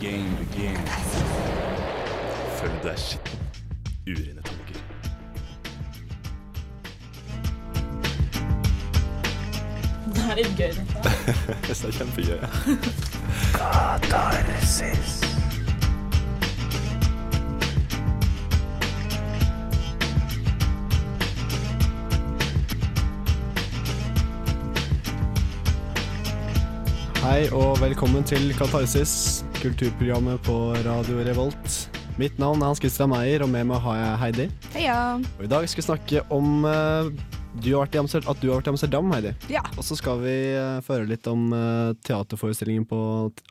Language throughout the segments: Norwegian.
game begins. Følg du er skitten. Urene tanker. Det er litt gøy, dette. Det er kjempegøy. Hei og velkommen til Katarsis, kulturprogrammet på Radio Revolt. Mitt navn er Hans Christian Meyer, og med meg har jeg Heidi. Heia. Og I dag skal vi snakke om uh, du har vært i at du har vært i Amsterdam, Heidi. Ja. Og så skal vi uh, føre litt om uh, teaterforestillingen på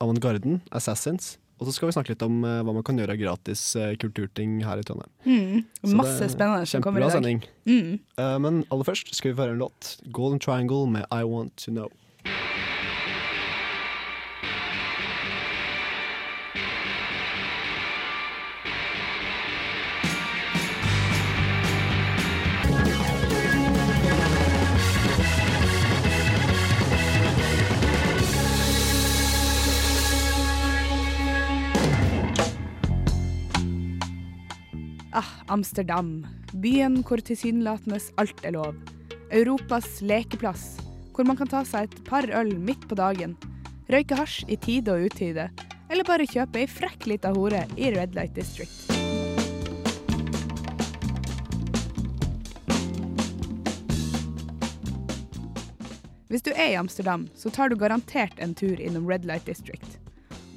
Avantgarden, Assassins. Og så skal vi snakke litt om uh, hva man kan gjøre av gratis uh, kulturting her i Trondheim. Mm. Masse det spennende som kommer i Kjempebra sending. Mm. Uh, men aller først skal vi få høre en låt. Golden Triangle med I Want To Know. Amsterdam. Byen hvor tilsynelatende alt er lov. Europas lekeplass, hvor man kan ta seg et par øl midt på dagen, røyke hasj i tide og utide, eller bare kjøpe ei frekk lita hore i Red Light District. Hvis du er i Amsterdam, så tar du garantert en tur innom Red Light District.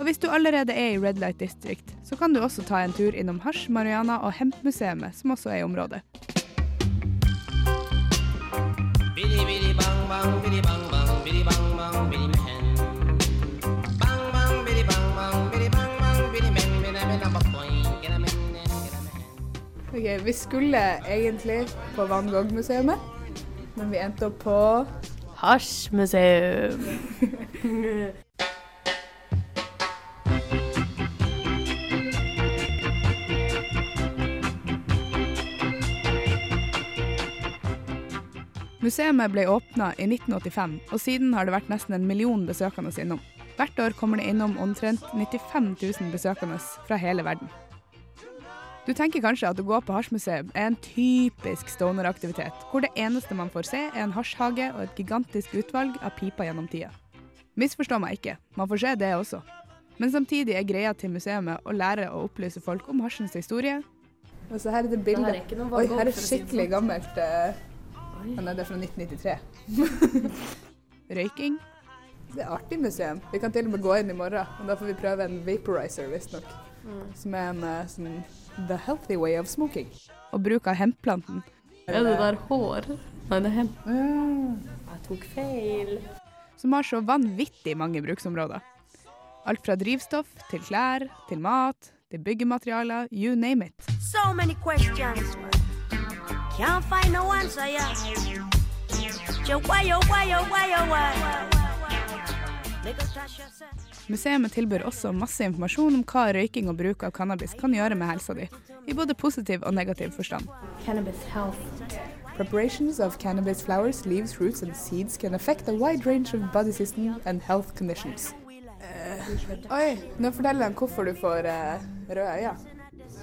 Og hvis du allerede er i Red Light District, så kan du også ta en tur innom Hasj, Mariana og Hemp-museet, som også er i området. Ok, Vi skulle egentlig på Van Gogh-museet, men vi endte opp på Hasjmuseum. Museet ble åpna i 1985, og siden har det vært nesten en million besøkende innom. Hvert år kommer det innom omtrent 95 000 besøkende fra hele verden. Du tenker kanskje at å gå på hasjmuseum er en typisk stoner-aktivitet, hvor det eneste man får se er en hasjhage og et gigantisk utvalg av piper gjennom tida. Misforstå meg ikke, man får se det også. Men samtidig er greia til museet å lære å opplyse folk om hasjens historie. Og så her er det Det bilde. her er Oi, her er det skikkelig sånn. gammelt. Oi. Men det er fra 1993. Røyking. Det er artig museum. Vi kan til og med gå inn i morgen, og da får vi prøve en vaporizer, visstnok. Mm. Som er en eh, sånn the healthy way of smoking. Og bruk av hemplanten. Er det der hår? Nei, det er hemp. Mm. Jeg tok feil. Som har så vanvittig mange bruksområder. Alt fra drivstoff til klær, til mat, til byggematerialer, you name it. So many questions. Can't find no answer, yeah. Yo, why, yo, why, yo, why, yo, why? Museet tilbyr også masse informasjon om hva røyking og bruk av cannabis kan gjøre med helsa di, i både positiv og negativ forstand. Cannabis health. Preparations of cannabis flowers, leaves, roots and seeds can affect a wide range of body system and health conditions. oi, nå forteller han hvorfor du får uh, røde øyne.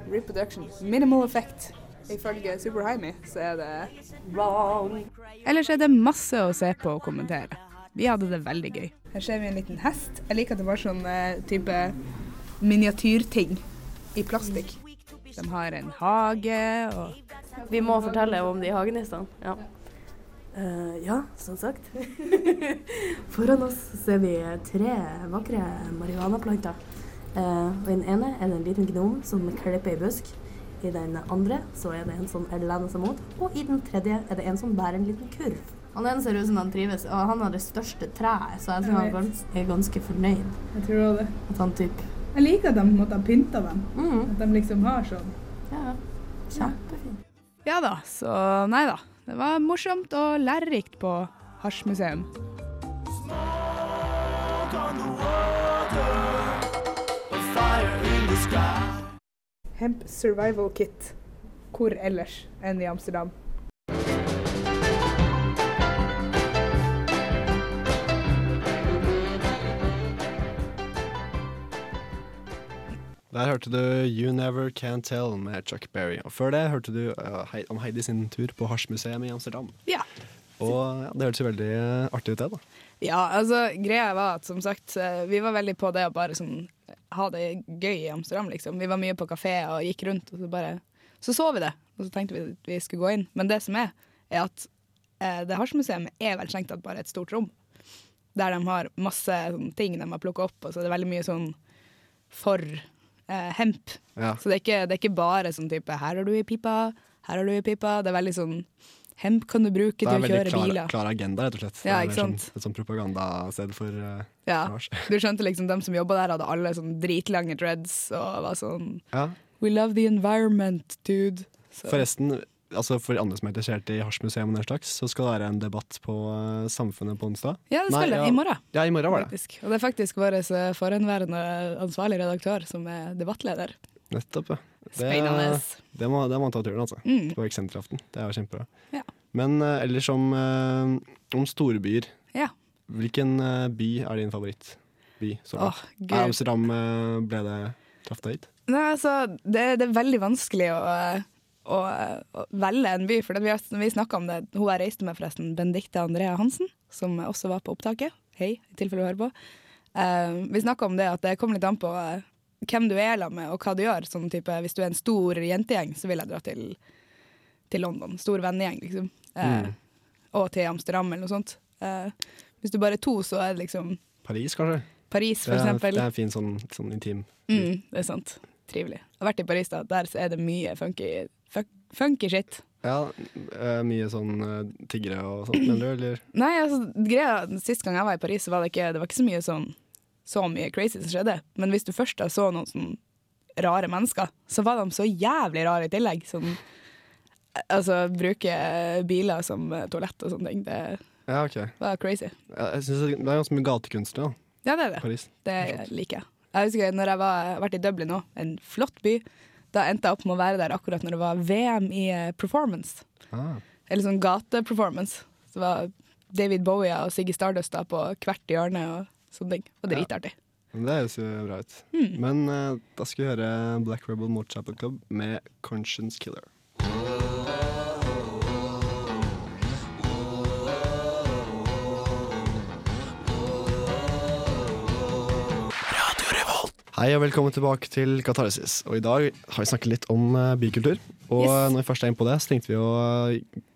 Reproduction. Minimal effect. Ifølge Super High så er det Wrong. Ellers er det masse å se på og kommentere. Vi hadde det veldig gøy. Her ser vi en liten hest. Jeg liker at det var sånn eh, type miniatyrting i plastikk. De har en hage og Vi må fortelle om de hagenissene. Ja. Uh, ja, som sagt. Foran oss ser vi tre vakre marihuanaplanter. Uh, og I den ene er det en liten gnom som klipper i busk. I den andre så er det en som lener seg mot. Og i den tredje er det en som bærer en liten kurv. Han ene ser ut som han trives, og han har det største treet, så jeg tror han er ganske fornøyd. Jeg tror det. At han typ Jeg liker at de måtte ha pynta dem. mm, At de liksom har sånn. Ja, kjempefint. Ja da, så nei da. Det var morsomt og lærerikt på Hasjmuseum. Hemp Survival Kit. Hvor ellers enn i Amsterdam? Der hørte du You Never Can Tell med Chuck Berry. Og før det hørte du uh, Hei- om Heidi sin tur på Hasjmuseet i Amsterdam. Ja. Og ja, det hørtes jo veldig eh, artig ut, det. da. Ja, altså greia var at som sagt, eh, vi var veldig på det å bare sånn ha det gøy i Amsterdam, liksom. Vi var mye på kafé og gikk rundt, og så bare Så så vi det, og så tenkte vi at vi skulle gå inn. Men det som er, er at eh, det Hasjmuseet er vel strengt tatt bare et stort rom. Der de har masse sånn, ting de har plukka opp, og så er det veldig mye sånn for eh, hemp. Ja. Så det er, ikke, det er ikke bare sånn type 'her har du i pipa', 'her har du i pipa'. Det er veldig sånn Hemp kan du bruke Det til å veldig kjøre klar, biler. klar agenda, rett og slett. Ja, ikke sant? Sånn, et sånn propagandasted for uh, Ja. Du skjønte liksom dem som jobba der, hadde alle sånn dritlange dreads og var sånn Ja. We love the environment, dude. Så, Forresten, altså for andre som er interessert i hasjmuseum og den slags, så skal det være en debatt på eh, Samfunnet på onsdag. ja, det skal Nei, det. ja. I morgen, Ja, i morgen var det. faktisk. Og det er faktisk vår eh, forhenværende ansvarlig redaktør som er debattleder. Nettopp, ja. Det, det, må, det må man ta turen, altså. Mm. På Eksenteraften. Det er jo kjempebra. Ja. Men uh, ellers om, uh, om storbyer. Ja. Hvilken uh, by er din favorittby? Oh. Er. Amsterdam ble det traff deg hit? Nei, altså, det, det er veldig vanskelig å, å, å velge en by, for vi, vi snakka om det. Hun jeg reiste med, forresten, Benedicte Andrea Hansen, som også var på opptaket. Hei, i tilfelle du hører på. Vi snakka om det at det kommer litt an på hvem du er sammen med, og hva du gjør. Sånn type, hvis du er en stor jentegjeng, så vil jeg dra til, til London. Stor vennegjeng, liksom. Eh, Mm. Og til Amsterdam, eller noe sånt. Eh, hvis du bare er to, så er det liksom Paris, kanskje? Paris, for det, er, eksempel. det er en fin sånn, sånn intim Mm, det er sant. Trivelig. Jeg har vært i Paris, da. Der så er det mye funky, fun- funky shit. Ja, eh, mye sånn eh, tiggere og sånt, mener du, eller? Nei, altså, greia, Sist gang jeg var i Paris, så var det ikke, det var ikke så mye sånn så mye crazy som skjedde. Men hvis du først da så noen sånn rare mennesker, så var de så jævlig rare i tillegg. Sånn, altså, bruke biler som toalett og sånne ting. Det Ja, okay. var crazy. Ja, Jeg synes det er ganske mye gatekunstnere da, Ja, det er det. Paris. Det liker jeg. Jeg husker når jeg var, vært i Dublin òg, en flott by. Da endte jeg opp med å være der akkurat når det var VM i eh, performance. Ah. Eller sånn gateperformance. Så det var David Bowie og Siggy Stardust da på hvert hjørne og sånne ting. Og dritartig. Ja. Det høres jo bra ut. Mm. Men uh, da skal vi høre Black Rebel Motorcycle Club med Conscience Killer. Hei og velkommen tilbake til Katarsis. Og I dag har vi snakket litt om eh, bykultur. Og Yes. når vi først er inne på det, så tenkte vi å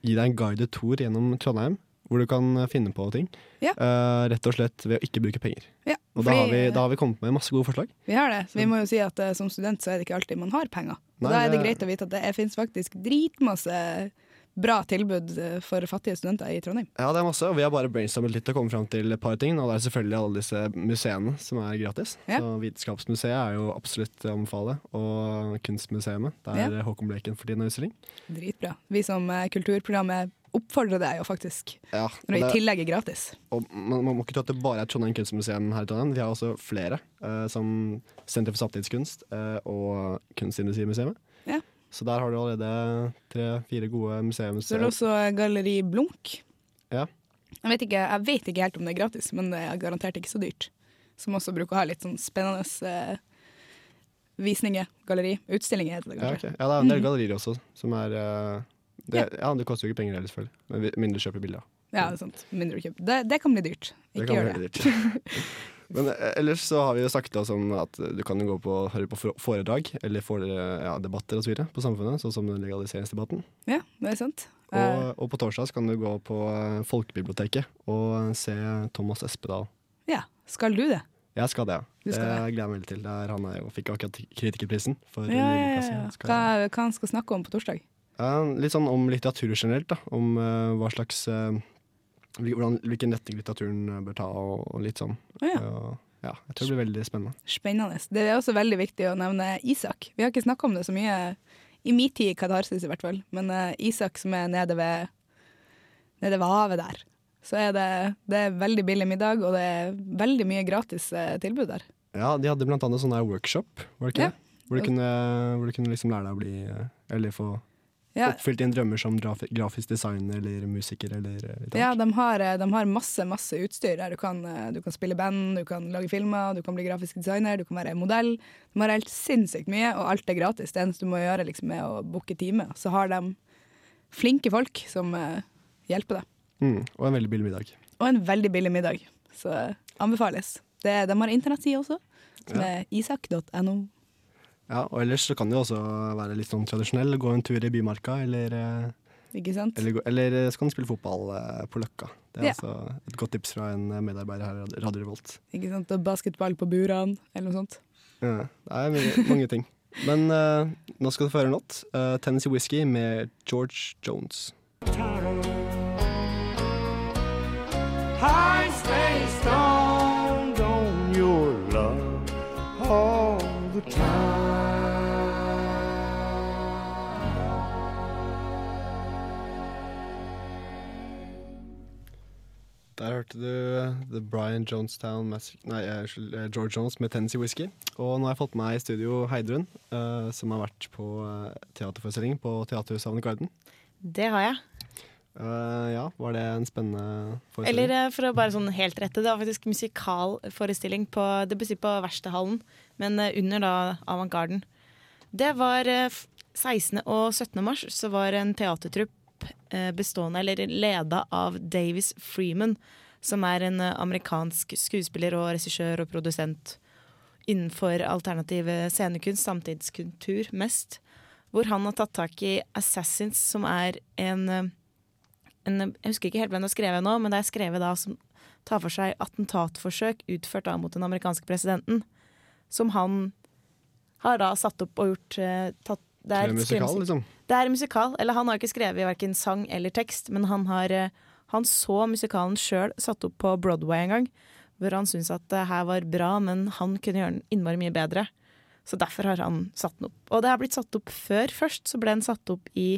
gi deg en guided tour gjennom Trondheim. Hvor du kan finne på ting. Ja. Uh, rett og slett ved å ikke bruke penger. Ja, Og da har, vi, da har vi kommet med masse gode forslag. Vi har det. Vi må jo si at uh, som student så er det ikke alltid man har penger. Nei, da er det greit å vite at det finnes faktisk dritmasse bra tilbud eh, for fattige studenter i Trondheim. Ja, det er masse, og vi har bare brainstormet litt og kommet fram til et par ting. Og det er selvfølgelig alle disse museene som er gratis. Ja. Så Vitenskapsmuseet er jo absolutt å anbefale. Og Kunstmuseet, der Håkon Bleken for din utstilling. Dritbra. Vi som kulturprogrammet oppfordrer deg jo faktisk, Ja, når det i tillegg er gratis. og man, man må ikke tro at det bare er Trondheim kunstmuseum her i Trondheim. Vi har også flere, eh, som Senter for samtidskunst eh, og Kunstindustrimuseet. Ja. Så der har du allerede tre-fire gode museum. Så er det også Galleri Blunk. Ja. Jeg vet, ikke, jeg vet ikke helt om det er gratis, men det er garantert ikke så dyrt. Som også bruker å ha litt sånn spennende eh, visninger, galleri, utstillinger heter det Ja, kanskje. ja, det er en del gallerier også, som er eh, det, ja. det koster jo ikke penger heller, selvfølgelig. Men mindre mindre kjøper bilder. Ja, det er sant. Mindre kjøp. Det, det kan bli dyrt. Det Ikke kan gjør bli det. Men eh, ellers så har vi jo snakket oss om at du kan gå på, høre på foredrag eller fore, ja, debatter og så videre på Samfunnet, sånn som legaliseringsdebatten. Ja, det er sant. Eh, Og, og på torsdag kan du gå på eh, Folkebiblioteket og se Thomas Espedal. ja. Skal du det? Jeg skal det, ja. Du Det gleder jeg meg veldig til. Der han er jo, fikk akkurat kritikerprisen for Ja, ja, ja. Hva, hva han skal snakke om på torsdag? Litt sånn om litteratur generelt, da. Om eh, hva slags eh, hvordan, Hvilken retning litteraturen eh, bør ta, og, og litt sånn. Oh, ja. Ja, jeg tror det blir veldig spennende. Spennende. Det er også veldig viktig å nevne Isak. Vi har ikke snakka om det så mye i min tid i Katarsis i hvert fall, men uh, Isak som er nede ved, nede ved havet der. Så er det, det er veldig billig middag, og det er veldig mye gratis uh, tilbud der. Ja, de hadde blant annet sånn der workshop, var det ikke Ja. det? Hvor du, kunne, hvor du kunne liksom lære deg å bli Eller få Ja. oppfylt dine drømmer som graf grafisk designer eller musiker eller eh, Ja, de har, eh, de har masse masse utstyr du kan, eh, du kan spille band, du kan lage filmer, du kan bli grafisk designer, du kan være modell. De har helt sinnssykt mye, og alt er gratis. Det eneste du må gjøre liksom, er å booke time. Så har de flinke folk som hjelper deg. Mm, og en veldig billig middag. Og en veldig billig middag. Så anbefales. Det, de har internettside også, som Ja. er isak.no. Ja, og ellers så kan det jo også være litt sånn tradisjonell. Gå en tur i Bymarka, eller, eh, Ikke sant? eller, eller eh, så kan du spille fotball eh, på Løkka. Det er Ja. altså et godt tips fra en medarbeider her i Radio Revolt. Ikke sant? Og basketball på burene, eller noe sånt. Ja, det er mye, mange ting. Men uh, nå skal du få høre en låt. Uh, Tennessee Whiskey med George Jones. I stay stoned on your love all the time. Hørte du The Brian Jonestown Massacre Nei, eh, eh, George Jones med Tennessee Whiskey. Og nå har jeg fått med meg i studio Heidrun, uh, som har vært på teaterforestilling på Teaterhuset Avant Garden. Det har jeg. Uh, ja, var det en spennende forestilling? Eller eh, for å bare sånn helt rette, det var faktisk musikalforestilling på, det vil på Verkstedhallen, men eh, under da Avantgarden. Det var eh, 16. og 17. mars, så var en teatertrupp eh, bestående, eller leda av Davis Freeman, som er en eh, amerikansk skuespiller og regissør og produsent innenfor alternativ eh, scenekunst, samtidskultur mest, hvor han har tatt tak i Assassins, som er en eh, en, jeg husker ikke helt hvem det er skrevet nå, men det er skrevet da som tar for seg attentatforsøk utført da mot den amerikanske presidenten. Som han har da satt opp og gjort tatt, Det er musikal, liksom. Det er musikal. Eller han har ikke skrevet verken sang eller tekst, men han har Han så musikalen sjøl satt opp på Broadway en gang, hvor han syntes at det her var bra, men han kunne gjøre den innmari mye bedre. Så derfor har han satt den opp. Og det har blitt satt opp før. Først så ble den satt opp i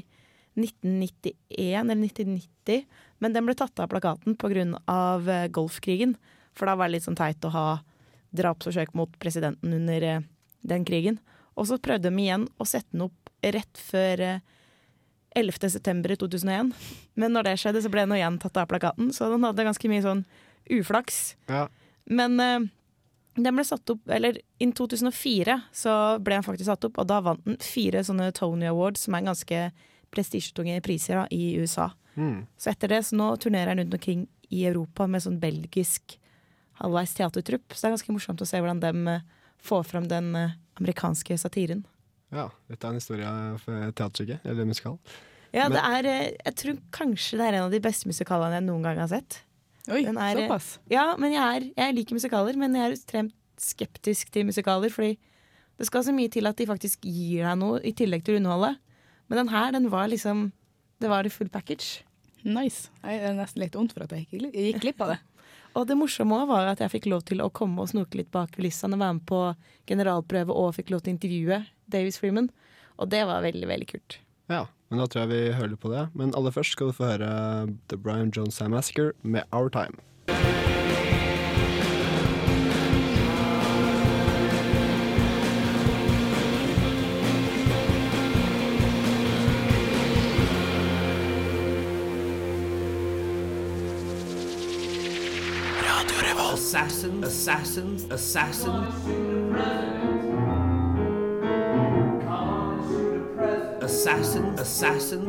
1991 eller 1990, men den ble tatt av plakaten pga. Uh, Golfkrigen. For da var det litt sånn teit å ha drapsforsøk mot presidenten under eh, den krigen. Og så prøvde de igjen å sette den opp rett før eh, 11. september 2001. Men når det skjedde, så ble den igjen tatt av plakaten, så den hadde ganske mye sånn uflaks. Ja. Men uh, den ble satt opp Eller i 2004 så ble den faktisk satt opp, og da vant den fire sånne Tony Awards, som er ganske prestisjetunge priser da, i USA. Mm. Så etter det så nå turnerer han rundt omkring i Europa med sånn belgisk halvveis teatertrupp. Så det er ganske morsomt å se hvordan de eh, får fram den eh, amerikanske satiren. Ja, dette er en historie for teaterstykket, eller musikal. Ja, det er eh, Jeg tror kanskje det er en av de beste musikalene jeg noen gang har sett. Oi, er, eh, såpass. Ja, men jeg, er, jeg liker musikaler, men jeg er ekstremt skeptisk til musikaler. Fordi det skal så mye til at de faktisk gir deg noe i tillegg til å underholde. Men den her, den var liksom Det var i full package. Nice. Jeg er nesten litt vondt for at jeg gikk gikk glipp av det. Og det morsomme også var at jeg fikk lov til å komme og snoke litt bak kulissene, være med på generalprøve og fikk lov til å intervjue Davis Freeman. Og det var veldig, veldig kult. Ja, men da tror jeg vi hører på det. Men aller først skal du få høre The Brian Jones Massacre med Our Time. Assassin, assassin, assassin. Assassin, assassin.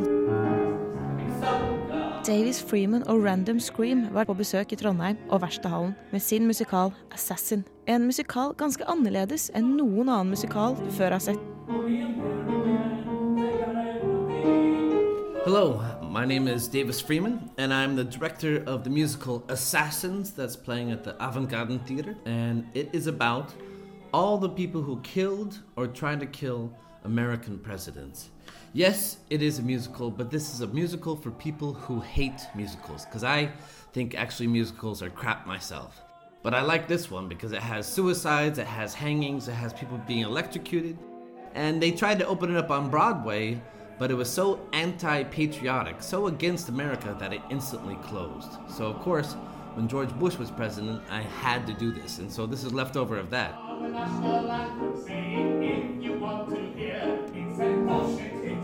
Davis Freeman og Random Scream var på besøk i Trondheim og Verkstedhallen med sin musikal Assassin. En musikal ganske annerledes enn noen annen musikal du før har sett. Hello, my name is Davis Freeman, and I'm the director of the musical Assassins that's playing at the Avant Garden Theater. And it is about all the people who killed or tried to kill American presidents. Yes, it is a musical, but this is a musical for people who hate musicals, because I think actually musicals are crap myself. But I like this one because it has suicides, it has hangings, it has people being electrocuted. And they tried to open it up on Broadway, but it was so anti patriotic, so against America, that it instantly closed. So, of course, when George Bush was president, I had to do this, and so this is leftover of that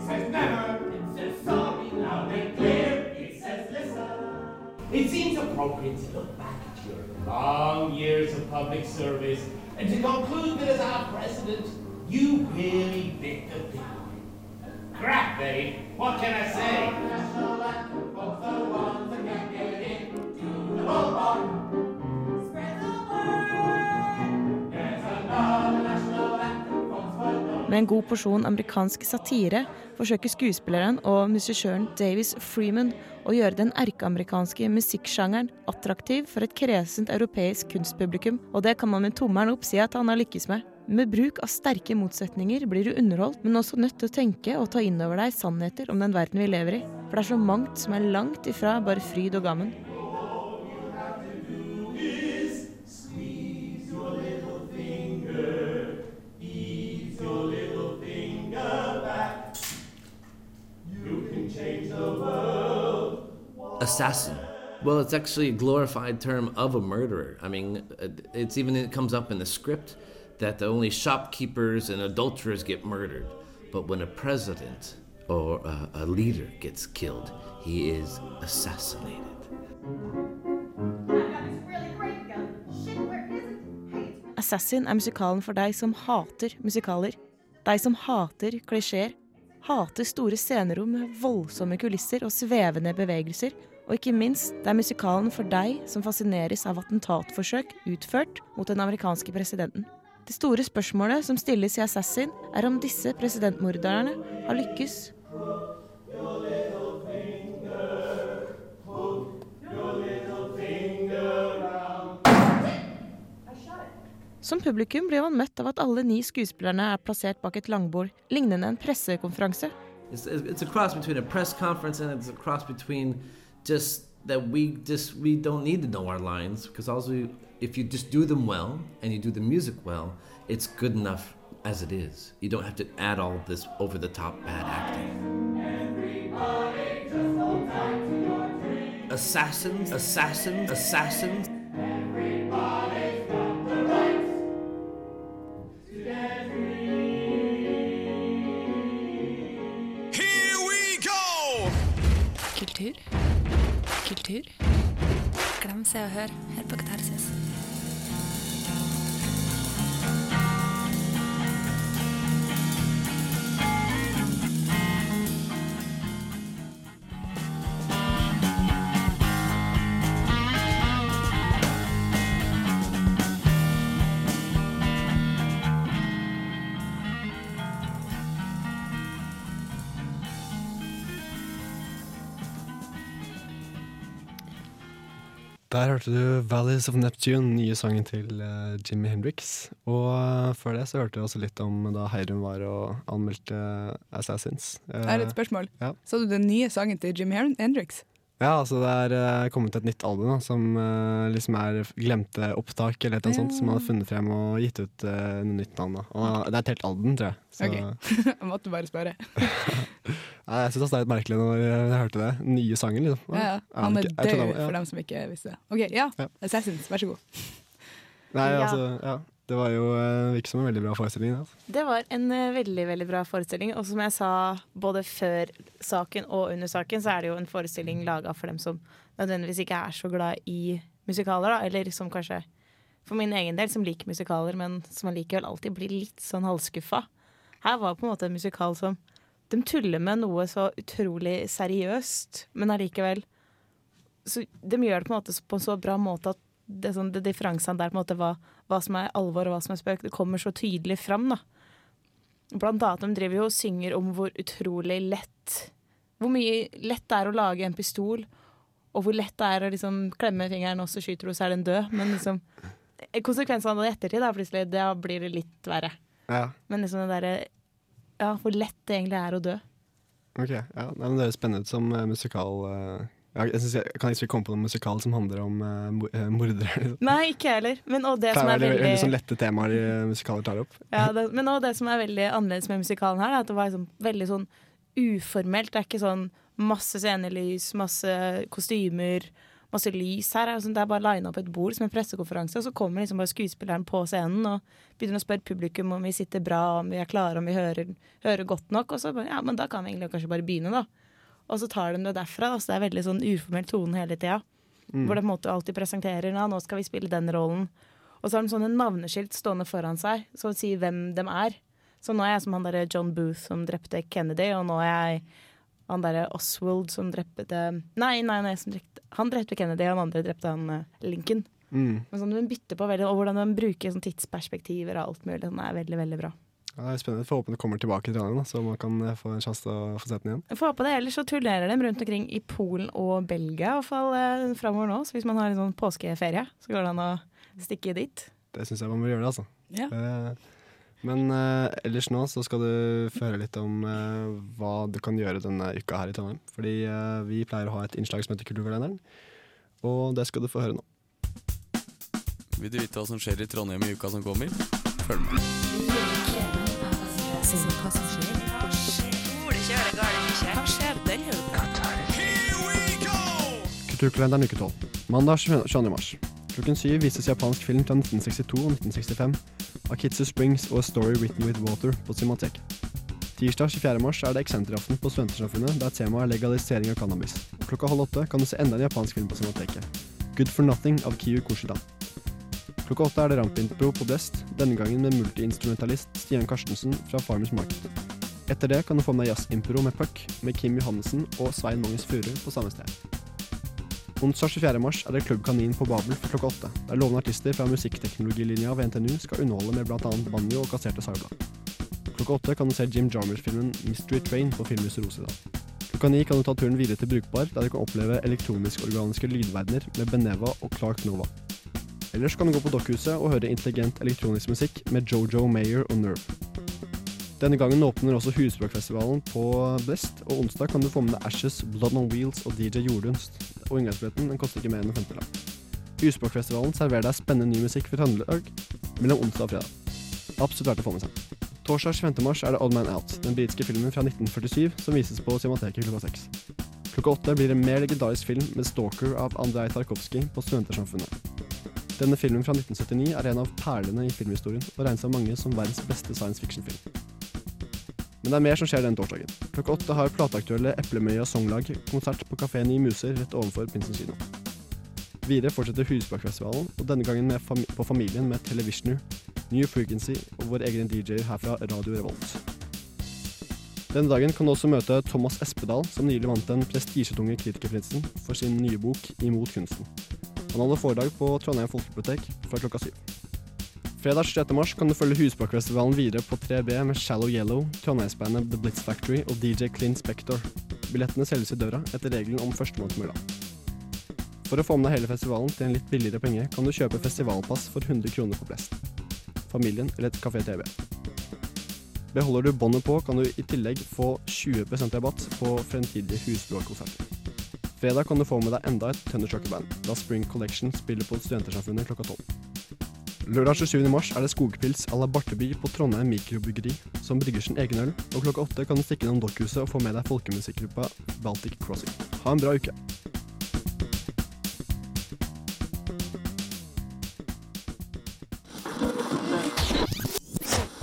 says never. It says sorry loud and clear. It says listen. It seems appropriate to look back at your long years of public service and to conclude that as our president, you really bit the people. Crap, babe. What can I say? Med en god porsjon amerikansk satire forsøker skuespilleren og musisjøren Davis Freeman å gjøre den erkeamerikanske musikksjangeren attraktiv for et kresent europeisk kunstpublikum, og det kan man med tommelen opp si at han har lykkes med. Med bruk av sterke motsetninger blir du underholdt, men også nødt til å tenke og ta inn over deg sannheter om den verden vi lever i. For det er så mangt som er langt ifra bare fryd og gammen. Assassin. Well, it's actually a glorified term of a murderer. I mean, it's even it comes up in the script that the only shopkeepers and adulterers get murdered, but when a president or a, a leader gets killed, he is assassinated. Assassin er musikalen for deg som hater musikaler. Deg som hater klisjeer. Hater store scenerom med voldsomme kulisser og svevende bevegelser. Og ikke minst, det er musikalen for deg som fascineres av attentatforsøk utført mot den amerikanske presidenten. Det store spørsmålet som stilles i Assassin, er om disse presidentmorderne har lykkes. Som publikum blir man møtt av at alle ni skuespillerne er plassert bak et langbord, lignende en pressekonferanse. It's, it's a cross between a press conference and it's a cross between just that we just we don't need to know our lines because also if you just do them well and you do the music well, it's good enough as it is. You don't have to add all this over the top bad acting. Assassins, assassins, assassins. Se og Hør her på Katarsis. Der hørte du 'Valleys of Neptune', nye sangen til uh, Jimmy Hendrix. Og uh, før det så hørte vi også litt om da Heidun var og anmeldte Assassins. Uh, er det et spørsmål. Ja. Så du den nye sangen til Jimmy Hendrix? Ja, altså det er uh, kommet et nytt album da, som uh, liksom er glemte opptak eller noe sånt, som man har funnet frem og gitt ut uh, nytt navn. da. Og det er et helt album, tror jeg. Så, Ok, jeg måtte bare spørre. ja, jeg syns det er litt merkelig når jeg hørte det. Nye sangen, liksom. Ja, ja. Han er død, for dem som ikke visste det. Ok, ja. Ja. Assassins, vær så god. Nei, altså, ja. Det var jo uh, virket som en veldig bra forestilling. Altså. Det var en eh, veldig veldig bra forestilling. Og som jeg sa både før saken og under saken, så er det jo en forestilling laga for dem som nødvendigvis ikke er så glad i musikaler. Da. Eller som kanskje, for min egen del, som liker musikaler, men som allikevel alltid blir litt sånn halvskuffa. Her var det på en måte en musikal som De tuller med noe så utrolig seriøst, men allikevel så De gjør det på en måte på en så bra måte at det, sånn, det differansene der på en måte hva, hva som er alvor og hva som er spøk, det kommer så tydelig fram. da. Blant annet de driver jo og synger om hvor utrolig lett Hvor mye lett det er å lage en pistol, og hvor lett det er å liksom klemme fingeren, og så skyter du, så er den død. Men liksom konsekvensene av det i ettertid, da, plutselig, da blir det litt verre. Ja, Men liksom det derre Ja, hvor lett det egentlig er å dø. ok. Ja, men Det høres spennende ut som uh, musikal. Uh, jeg, jeg, jeg, jeg kan ikke komme på noen musikal som handler om uh, eh, mordere. Liksom. Nei, ikke jeg heller. Men og det som er veldig, veldig, sånn lette temaer de uh, musikaler tar opp. Ja, det, men også det som er veldig annerledes med musikalen her, er at det var liksom veldig sånn uformelt. Det er ikke sånn masse scenelys, masse kostymer, masse lys. Her er sånn, det er bare lina opp et bord som en pressekonferanse, og så kommer liksom bare skuespilleren på scenen og begynner å spørre publikum om vi sitter bra, om vi er klare, om vi hører, hører godt nok. Og så bare, ja, men da kan vi egentlig kanskje bare begynne, da. Og så tar de det derfra. Så det er veldig sånn uformell tone hele tida. Mm. Hvor det på en måte alltid presenterer ja, nå skal vi spille den rollen. Og så har de sånne navneskilt stående foran seg som sier hvem de er. Så nå er jeg som han derre John Booth som drepte Kennedy, og nå er jeg han derre Oswald som drepte Nei, nei, nei, som drepte, han drepte Kennedy, og han andre drepte han eh, Lincoln. Mm. Men sånn, de bytter på veldig, og hvordan de bruker sånn tidsperspektiver og alt mulig. sånn, er veldig, veldig bra. Ja, det er spennende. Får håpe det kommer tilbake til Trondheim, så man kan eh, få en sjanse til å få sett den igjen. Får håpe det, Ellers så turnerer de rundt omkring i Polen og Belgia i hvert fall eh, framover nå. Så hvis man har en sånn påskeferie, så går det an å stikke dit. Det syns jeg man bør gjøre, det, altså. Ja. Eh, Men eh, ellers nå så skal du få høre litt om eh, hva du kan gjøre denne uka her i Trondheim. Fordi vi pleier å ha et innslag som heter Kulturkalenderen, og det skal du få høre nå. Vil du vite hva som skjer i Trondheim i uka som kommer? Følg med. Hva skjer denne uka? Kulturkalenderen uke 12. Mandag 22. mars. Klokken syv vises japansk film fra 1962 og 1965 av Kitsu Springs og A Story Written With Water på Cinemateket. Tirsdag 24. mars er det Eksenteraften på Studentersamfunnet, der temaet er legalisering av cannabis. Klokka halv åtte kan du se enda en japansk film på Cinemateket. Good for Nothing av Kiyu Koshida. Klokka åtte er det rampintro på Blest, denne gangen med multiinstrumentalist Stian Karstensen fra Farmers Market. Etter det kan du få med jazzimpro med Puck, med Kim Johannessen og Svein Magnus Furu på samme sted. Onsdag 24. mars er det Klubb Kanin på Babel for klokka åtte, der lovende artister fra musikkteknologilinja ved NTNU skal underholde med bl.a. banjo og kasserte sagblad. Klokka åtte kan du se Jim Jarmers-filmen Mystery Train på Filmhuset Rosedal. Klokka ni kan du ta turen videre til Brukbar, der du kan oppleve elektronisk-organiske lydverdener med Beneva og Clark Nova. Ellers kan du gå på Dokkhuset og høre intelligent elektronisk musikk med Jojo Mayer og Nerve. Denne gangen åpner også Husspråkfestivalen på Blest, og onsdag kan du få med deg Ashes, Blood on Wheels og DJ Jordunst. Og inngangsbilletten den koster ikke mer enn en femtelapp. Husspråkfestivalen serverer deg spennende ny musikk fra Trøndelag mellom onsdag og fredag. Absolutt verdt å få med seg. Torsdag 25. mars er det Odd Man Out, den britiske filmen fra 1947 som vises på Cinemateket klokka seks. Klokka åtte blir det en mer legendarisk film med Stalker av Andrej Tarkovskij på Studentersamfunnet. Denne filmen fra 1979 er en av perlene i filmhistorien, og regnes av mange som verdens beste science fiction-film. Men det er mer som skjer den torsdagen. Klokka åtte har plateaktuelle Eplemøya Songlag konsert på kafeen i Muser rett overfor Prinsen kino. Videre fortsetter Husbakfestivalen, og denne gangen fami på Familien med Televisionu, New Frequency og vår egen DJ her fra Radio Revolt. Denne dagen kan du også møte Thomas Espedal, som nylig vant den prestisjetunge kritikerprisen for sin nye bok Imot kunsten. Han holder foredrag på Trondheim Folkebibliotek fra klokka syv. Fredag 6. mars kan du følge Husbakkfestivalen videre på 3B med Shallow Yellow, Trondheimsbandet The Blitz Factory og DJ Clint Spector. Billettene selges i døra etter regelen om førstemann til mølla. For å få med deg hele festivalen til en litt billigere penge, kan du kjøpe festivalpass for 100 kroner på Blest. Familien eller et Kafé TV. Beholder du båndet på, kan du i tillegg få 20% rabatt på fremtidige husbråkonserter. Fredag kan du få med deg enda et Thunderstrucker-band, da Spring Collection spiller på Studentersamfunnet klokka tolv. Lørdag 27. mars er det skogpils à la Barteby på Trondheim mikrobryggeri, som brygger sin egen øl, og klokka åtte kan du stikke innom Dokkhuset og få med deg folkemusikkgruppa Baltic Crossing. Ha en bra uke.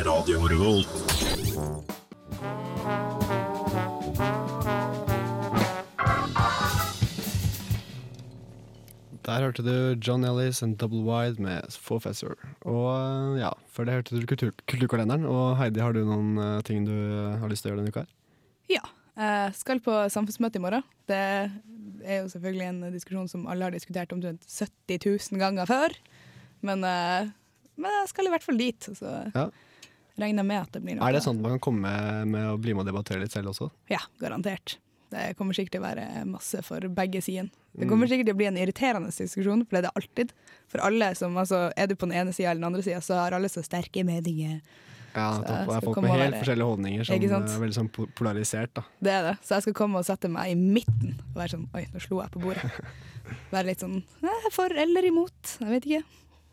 Radio Revolt. Der hørte du John Ellis and Double Wide med Professor. Og eh, ja, før det hørte du kultur Kulturkalenderen. Og Heidi, har du noen uh, ting du eh, har lyst til å gjøre denne uka? Ja. Jeg skal på samfunnsmøte i morgen. Det er jo selvfølgelig en diskusjon som alle har diskutert omtrent 70 000 ganger før. Men, men jeg skal i hvert fall dit, så Ja. regner jeg med at det blir noe. Er det sånn at man kan komme med å bli med og debattere litt selv også? Ja, garantert. Det kommer sikkert til å være masse for begge sider. Det Mm. kommer sikkert til å bli en irriterende diskusjon, for det er det alltid. For alle som, altså, Er du på den ene sida eller den andre sida, så har alle så sterke meninger. Ja, Så det er folk med helt forskjellige holdninger som er veldig sånn polarisert. da. Det er det. Så jeg skal komme og sette meg i midten og være sånn Oi, nå slo jeg på bordet. Være litt sånn eh, For eller imot. Jeg vet ikke.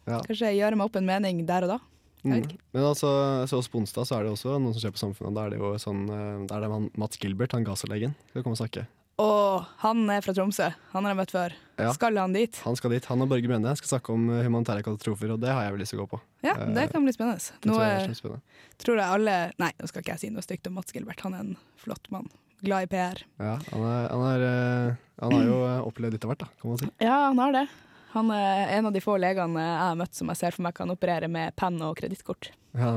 Ja. Kanskje gjøre meg opp en mening der og da. Mm. Men altså, så også på onsdag så er det også noe som skjer på Samfunnet. Da er det jo sånn, eh, da er det man, Mats Gilbert, han gasselegen, skal komme og snakke. Og han er fra Tromsø. Han har jeg møtt før. Ja. Skal han dit? Han skal dit. Han og Børge Brende skal snakke om eh, humanitære katastrofer, og det har jeg vel lyst til å gå på. Ja, det kan bli spennende. Det Nå tror jeg er spennende. tror jeg alle Nei, nå skal ikke jeg si noe stygt om Mats Gilbert. Han er en flott mann. Glad i PR. Ja, han, er, han, er, eh, han har jo eh, opplevd litt av hvert, da, kan man si. Ja, han har det. Han er en av de få legene jeg har møtt som jeg ser for meg kan operere med penn og kredittkort. Ja.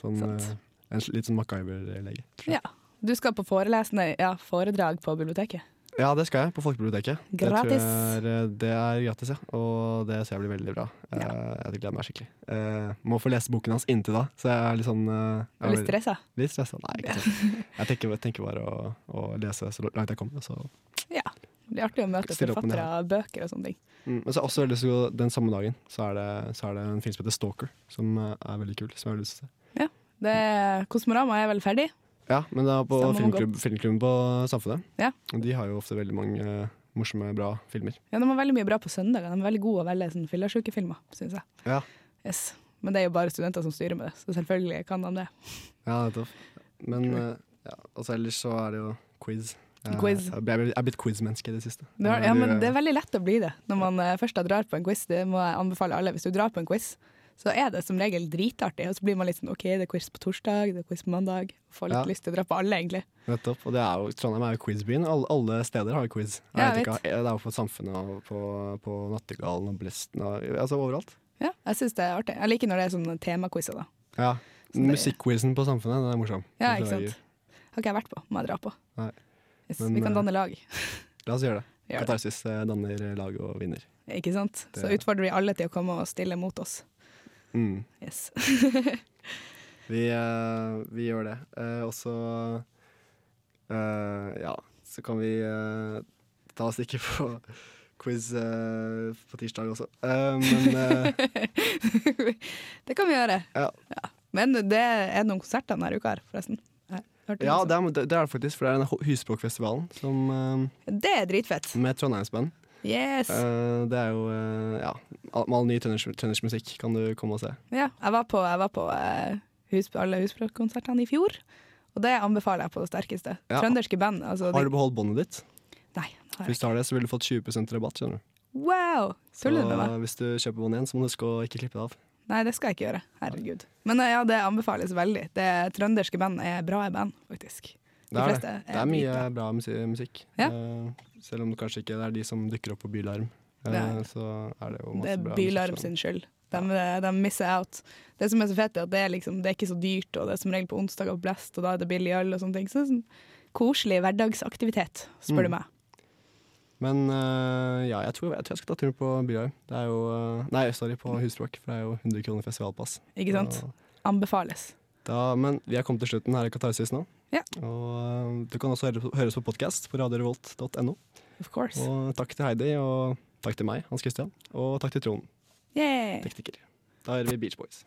Sånn, eh, en litt sånn MacGyver-lege. Ja. Du skal på forelesende, ja, foredrag på biblioteket. Ja, det skal jeg, på Folkebiblioteket. Gratis. Det, er, eh, det er gratis, ja. Og det ser jeg blir veldig bra. Ja. Jeg gleder meg skikkelig. Jeg må få lese boken hans inntil da, så jeg er litt sånn eh, jeg Er litt stressa? Litt stressa? Nei, ikke sånn. Jeg tenker, tenker bare å, å lese så langt jeg kommer. Så. Ja. Blir artig å møte forfattere av bøker og sånne ting. Mm, men så også veldig lyst til å gå den samme dagen, så er, det, så er det en film som heter Stalker, som eh, er veldig kul. Som jeg har lyst til å se. Det, Kosmorama er vel ferdig? Ja, men det er på filmklubb, filmklubben på Samfunnet. Ja. Og De har jo ofte veldig mange uh, morsomme, bra filmer. Ja, De har veldig mye bra på søndager. De er veldig gode å velge sånn fyllesyke-filmer, syns jeg. Ja. Yes. Men det er jo bare studenter som styrer med det, så selvfølgelig kan de det. Ja, nettopp. Men uh, ja, altså ellers så er det jo quiz. Jeg, Quiz. Jeg, er blitt quiz-menneske i det siste. Det er, ja, men det er veldig lett å bli det når man eh, først drar på en quiz. Det må jeg anbefale alle. Hvis du drar på en quiz, så er det som regel dritartig. Og så blir man litt sånn OK, det er quiz på torsdag, det er quiz på mandag. Får litt Ja. lyst til å dra på alle, egentlig. Nettopp. Og det er jo, Trondheim er jo quizbyen. Alle, alle steder har quiz. Jeg vet jeg ikke, det er jo på Samfunnet og på, på Nattergalen og Blesten og altså overalt. Ja, jeg syns det er artig. Jeg liker når det er sånne temaquizer, da. Ja. Det- Musikkquizen på Samfunnet, den er morsom. Ja, ikke sant. Har ikke jeg vært på, må jeg dra på. Nei. Yes, Men, vi kan eh, danne lag. La oss gjøre det. Gjør. Katarsis det. danner lag og vinner. ikke sant? Så Det- utfordrer vi alle til å komme og stille mot oss. Mm. Yes. Vi, eh, vi gjør det. Eh, og så eh, Ja, så kan vi eh, ta oss ikke på quiz uh, på tirsdag også. Uh, men uh, det kan vi gjøre. Ja. Men det er noen konserter denne uka her, forresten. Ja, det er, det er det faktisk, for det er denne Husspråkfestivalen som, eh, det er dritfett. med Trondheimsband. Yes. Uh, det er jo uh, ja, med all ny trønders, trøndersk musikk kan du komme og se. Ja, jeg var på, jeg var på uh, hus, alle husspråkkonsertene i fjor, og det anbefaler jeg på det sterkeste. Ja. Trønderske band. Altså, Har du beholdt båndet ditt? Nei. har Hvis du har det, så vil du fått 20 rabatt. skjønner du. Wow! Så Tuller du med meg? hvis du kjøper bånd igjen, så må du huske å ikke klippe det av. Nei, det skal jeg ikke gjøre. Herregud. Men eh, ja, det anbefales veldig. Det trønderske band er bra band, faktisk. De Det er, det. er det er mye bra musi- musikk. Ja. Eh, selv om det kanskje ikke er de som dukker opp på Bylarm. eh, Nei. så er det jo masse Det er bra Bylarm musikk. sin skyld. De, de misser out. Det som er så fett, er at det er, liksom, det er ikke så dyrt, og det er som regel på onsdager på Blest, og da er det billig øl og sånne ting. Så det er sånn koselig hverdagsaktivitet, spør du Mm. meg. Men eh, ja, jeg tror, jeg tror jeg skal ta turen på Bylarm. Det er jo eh, Nei, sorry, på Husspråk, for det er jo 100 kroner festivalpass. Ikke sant? Og, Anbefales. Da, men vi er kommet til slutten her i Katarsis nå. Ja. Og eh, du kan også høre, høres på podkast på radiorevolt.no. Of course. Og takk til Heidi, og takk til meg, Hans Christian, og takk til Trond, tekniker. Da hører vi Beach Boys.